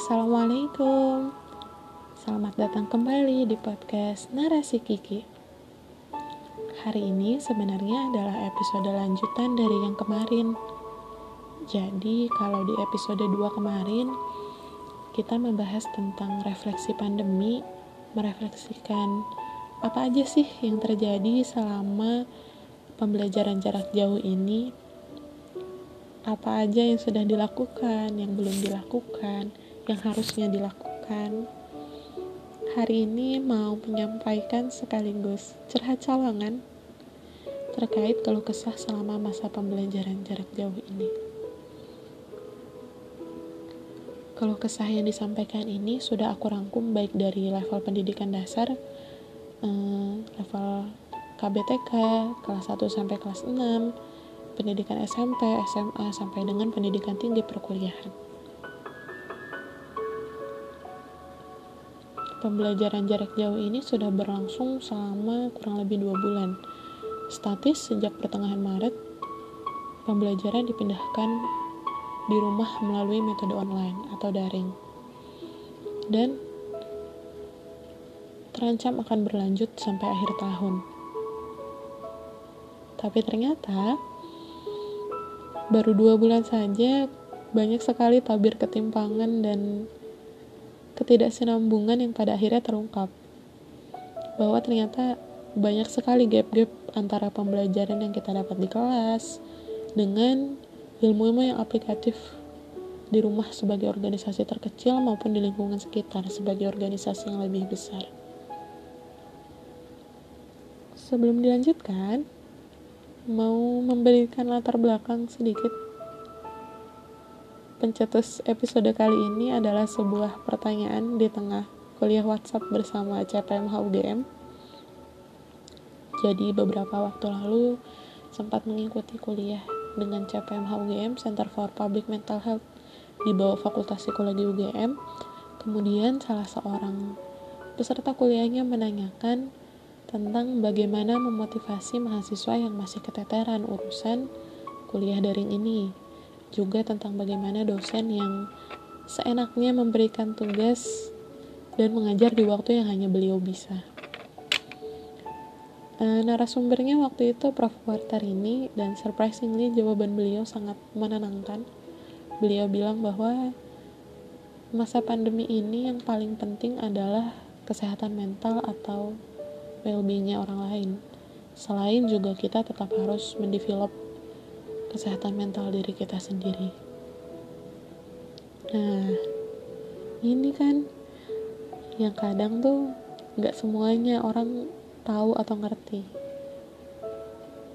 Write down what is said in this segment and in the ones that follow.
Assalamualaikum. Selamat datang kembali di podcast Narasi Kiki. Hari ini sebenarnya adalah episode lanjutan dari yang kemarin. Jadi kalau di episode 2 kemarin Kita membahas tentang refleksi pandemi Merefleksikan apa aja sih yang terjadi selama pembelajaran jarak jauh ini? Apa aja yang sudah dilakukan, yang belum dilakukan, yang harusnya dilakukan. Hari ini mau menyampaikan sekaligus cerhat cawangan terkait kalau kesah selama masa pembelajaran jarak jauh ini. Kalau kesah yang disampaikan ini sudah aku rangkum baik dari level pendidikan dasar, eh, level KBTK, kelas 1 sampai kelas 6, pendidikan SMP, SMA, sampai dengan pendidikan tinggi perkuliahan. Pembelajaran jarak jauh ini sudah berlangsung selama kurang lebih dua bulan. Statis sejak pertengahan Maret, pembelajaran dipindahkan di rumah melalui metode online atau daring. Dan terancam akan berlanjut sampai akhir tahun. Tapi ternyata baru dua bulan saja banyak sekali tabir ketimpangan dan ketidaksinambungan yang pada akhirnya terungkap bahwa ternyata banyak sekali gap-gap antara pembelajaran yang kita dapat di kelas dengan ilmu-ilmu yang aplikatif di rumah sebagai organisasi terkecil maupun di lingkungan sekitar sebagai organisasi yang lebih besar. Sebelum dilanjutkan, mau memberikan latar belakang sedikit Pencetus episode kali ini adalah sebuah pertanyaan di tengah kuliah WhatsApp bersama CPMH UGM. Jadi beberapa waktu lalu sempat mengikuti kuliah dengan CPMH UGM Center for Public Mental Health di bawah Fakultas Psikologi UGM. Kemudian salah seorang peserta kuliahnya menanyakan tentang bagaimana memotivasi mahasiswa yang masih keteteran urusan kuliah daring ini juga tentang bagaimana dosen yang seenaknya memberikan tugas dan mengajar di waktu yang hanya beliau bisa. E, narasumbernya waktu itu Prof. ini dan surprisingly jawaban beliau sangat menenangkan. Beliau bilang bahwa masa pandemi ini yang paling penting adalah kesehatan mental atau well-beingnya orang lain. Selain juga kita tetap harus mendevelop kesehatan mental diri kita sendiri. Nah, ini kan yang kadang tuh nggak semuanya orang tahu atau ngerti.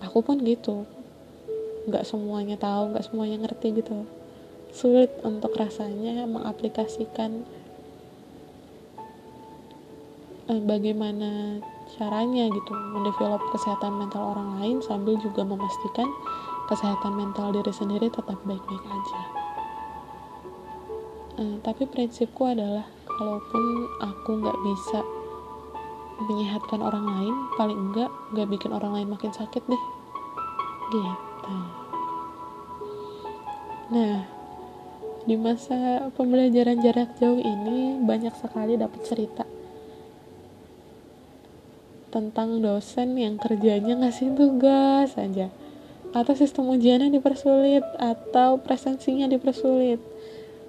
Aku pun gitu, nggak semuanya tahu, nggak semuanya ngerti gitu. Sulit untuk rasanya mengaplikasikan eh, bagaimana caranya gitu mendevelop kesehatan mental orang lain sambil juga memastikan kesehatan mental diri sendiri tetap baik-baik aja. Uh, tapi prinsipku adalah kalaupun aku nggak bisa menyehatkan orang lain paling enggak nggak bikin orang lain makin sakit deh. Gitu. Nah di masa pembelajaran jarak jauh ini banyak sekali dapat cerita tentang dosen yang kerjanya ngasih tugas aja atau sistem ujiannya dipersulit atau presensinya dipersulit.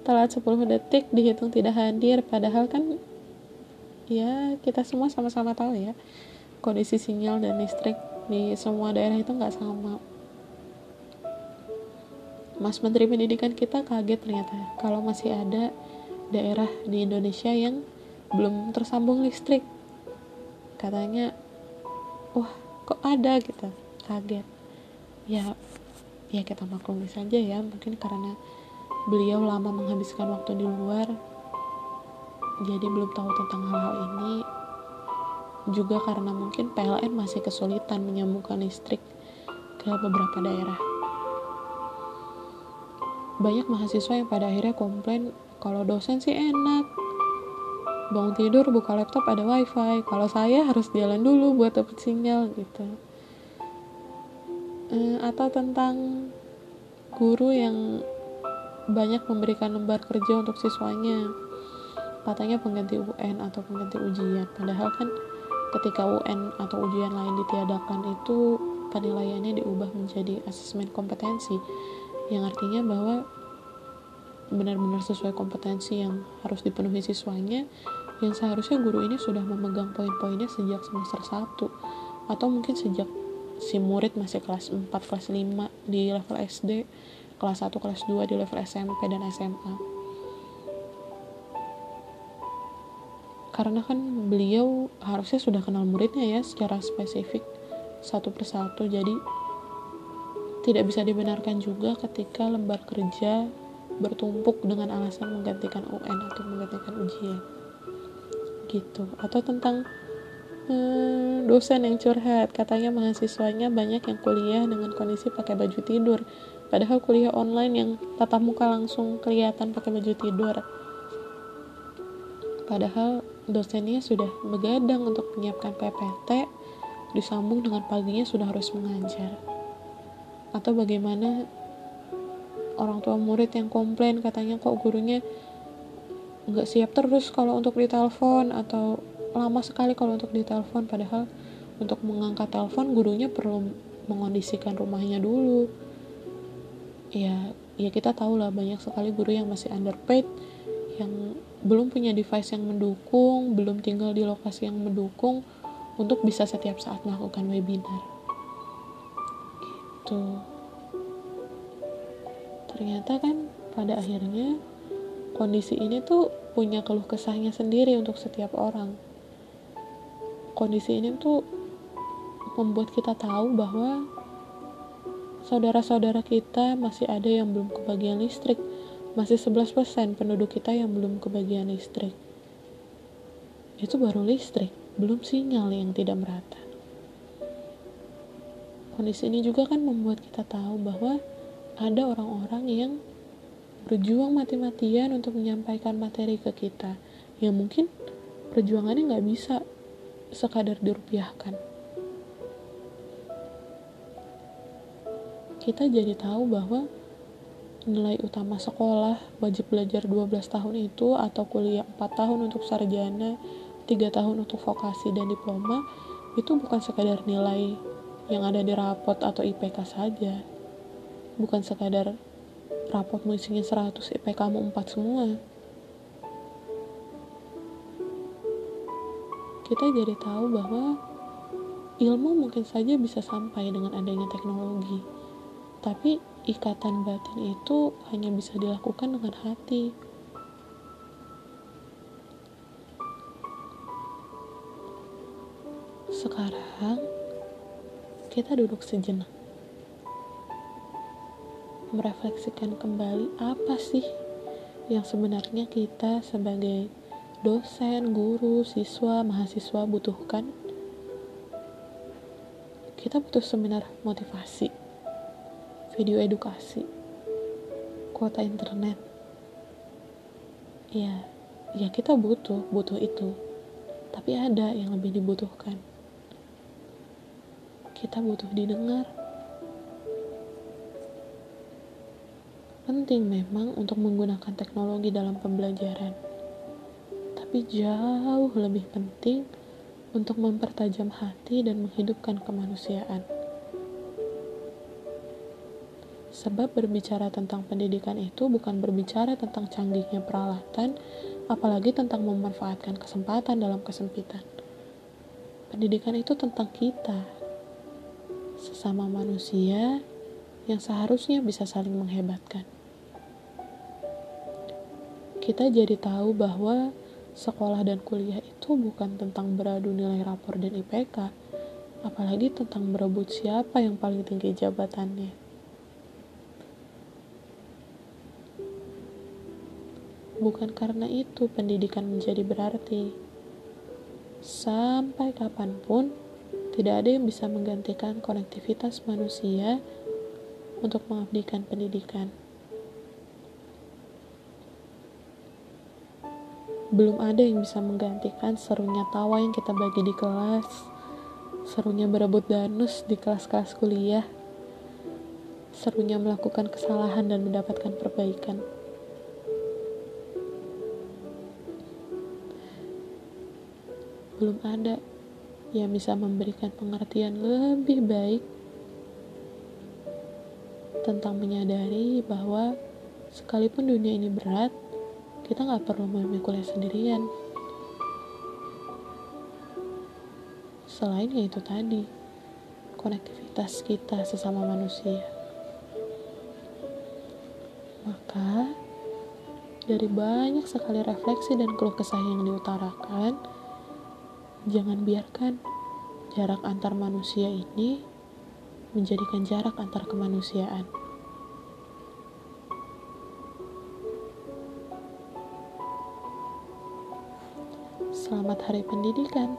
Telat 10 detik dihitung tidak hadir padahal kan ya kita semua sama-sama tahu ya kondisi sinyal dan listrik di semua daerah itu nggak sama. Mas Menteri Pendidikan kita kaget ternyata kalau masih ada daerah di Indonesia yang belum tersambung listrik. Katanya wah kok ada? Gitu kaget ya ya kita maklumi saja ya mungkin karena beliau lama menghabiskan waktu di luar jadi belum tahu tentang hal-hal ini. Juga karena mungkin PLN masih kesulitan menyambungkan listrik ke beberapa daerah. Banyak mahasiswa yang pada akhirnya komplain kalau dosen sih enak bangun tidur buka laptop ada wifi kalau saya harus jalan dulu buat dapet sinyal gitu eh, atau tentang guru yang banyak memberikan lembar kerja untuk siswanya? Katanya pengganti UN atau pengganti ujian. Padahal kan ketika UN atau ujian lain ditiadakan itu penilaiannya diubah menjadi asesmen kompetensi. Yang artinya bahwa benar-benar sesuai kompetensi yang harus dipenuhi siswanya yang seharusnya guru ini sudah memegang poin-poinnya sejak semester 1 atau mungkin sejak si murid masih kelas 4, kelas 5 di level SD, kelas 1, kelas 2 di level SMP dan SMA. Karena kan beliau harusnya sudah kenal muridnya ya secara spesifik satu persatu, jadi tidak bisa dibenarkan juga ketika lembar kerja bertumpuk dengan alasan menggantikan UN atau menggantikan ujian. Gitu. Atau tentang hmm, dosen yang curhat. Katanya mahasiswanya banyak yang kuliah dengan kondisi pakai baju tidur. Padahal kuliah online yang tatap muka langsung kelihatan pakai baju tidur. Padahal dosennya sudah begadang untuk menyiapkan PPT disambung dengan paginya sudah harus mengajar. Atau bagaimana orang tua murid yang komplain katanya kok gurunya nggak siap terus kalau untuk ditelepon atau lama sekali kalau untuk ditelepon padahal untuk mengangkat telepon gurunya perlu mengondisikan rumahnya dulu. Ya ya kita tahu lah banyak sekali guru yang masih underpaid yang belum punya device yang mendukung belum tinggal di lokasi yang mendukung untuk bisa setiap saat melakukan webinar. Gitu. Ternyata kan pada akhirnya kondisi ini tuh punya keluh kesahnya sendiri untuk setiap orang kondisi ini tuh membuat kita tahu bahwa saudara-saudara kita masih ada yang belum kebagian listrik. Masih 11% penduduk kita yang belum kebagian listrik. Itu baru listrik, belum sinyal yang tidak merata. Kondisi ini juga kan membuat kita tahu bahwa ada orang-orang yang berjuang mati-matian untuk menyampaikan materi ke kita yang mungkin perjuangannya nggak bisa sekadar dirupiahkan. Kita jadi tahu bahwa nilai utama sekolah wajib belajar 12 tahun itu atau kuliah 4 tahun untuk sarjana, 3 tahun untuk vokasi dan diploma itu bukan sekadar nilai yang ada di rapot atau IPK saja. Bukan sekadar rapot isinya 100 IPK kamu 4 semua kita jadi tahu bahwa ilmu mungkin saja bisa sampai dengan adanya teknologi, tapi ikatan batin itu hanya bisa dilakukan dengan hati. Sekarang kita duduk sejenak, merefleksikan kembali apa sih yang sebenarnya kita sebagai dosen, guru, siswa, mahasiswa butuhkan. Kita butuh seminar motivasi, video edukasi, kuota internet. Ya, ya kita butuh, butuh itu. Tapi ada yang lebih dibutuhkan. Kita butuh didengar. Penting memang untuk menggunakan teknologi dalam pembelajaran tapi jauh lebih penting untuk mempertajam hati dan menghidupkan kemanusiaan. Sebab berbicara tentang pendidikan itu bukan berbicara tentang canggihnya peralatan, apalagi tentang memanfaatkan kesempatan dalam kesempitan. Pendidikan itu tentang kita, sesama manusia yang seharusnya bisa saling menghebatkan. Kita jadi tahu bahwa sekolah dan kuliah itu bukan tentang beradu nilai rapor dan IPK, apalagi tentang berebut siapa yang paling tinggi jabatannya. Bukan karena itu pendidikan menjadi berarti. Sampai kapan pun, tidak ada yang bisa menggantikan konektivitas manusia untuk mengabdikan pendidikan. Belum ada yang bisa menggantikan serunya tawa yang kita bagi di kelas, serunya berebut danus di kelas-kelas kuliah, serunya melakukan kesalahan dan mendapatkan perbaikan. belum ada yang bisa memberikan pengertian lebih baik tentang menyadari bahwa sekalipun dunia ini berat, kita nggak perlu memikulnya sendirian. Selain itu tadi, konektivitas kita sesama manusia. Maka, dari banyak sekali refleksi dan keluh kesah yang diutarakan, jangan biarkan jarak antar manusia ini menjadikan jarak antar kemanusiaan. Selamat Hari Pendidikan.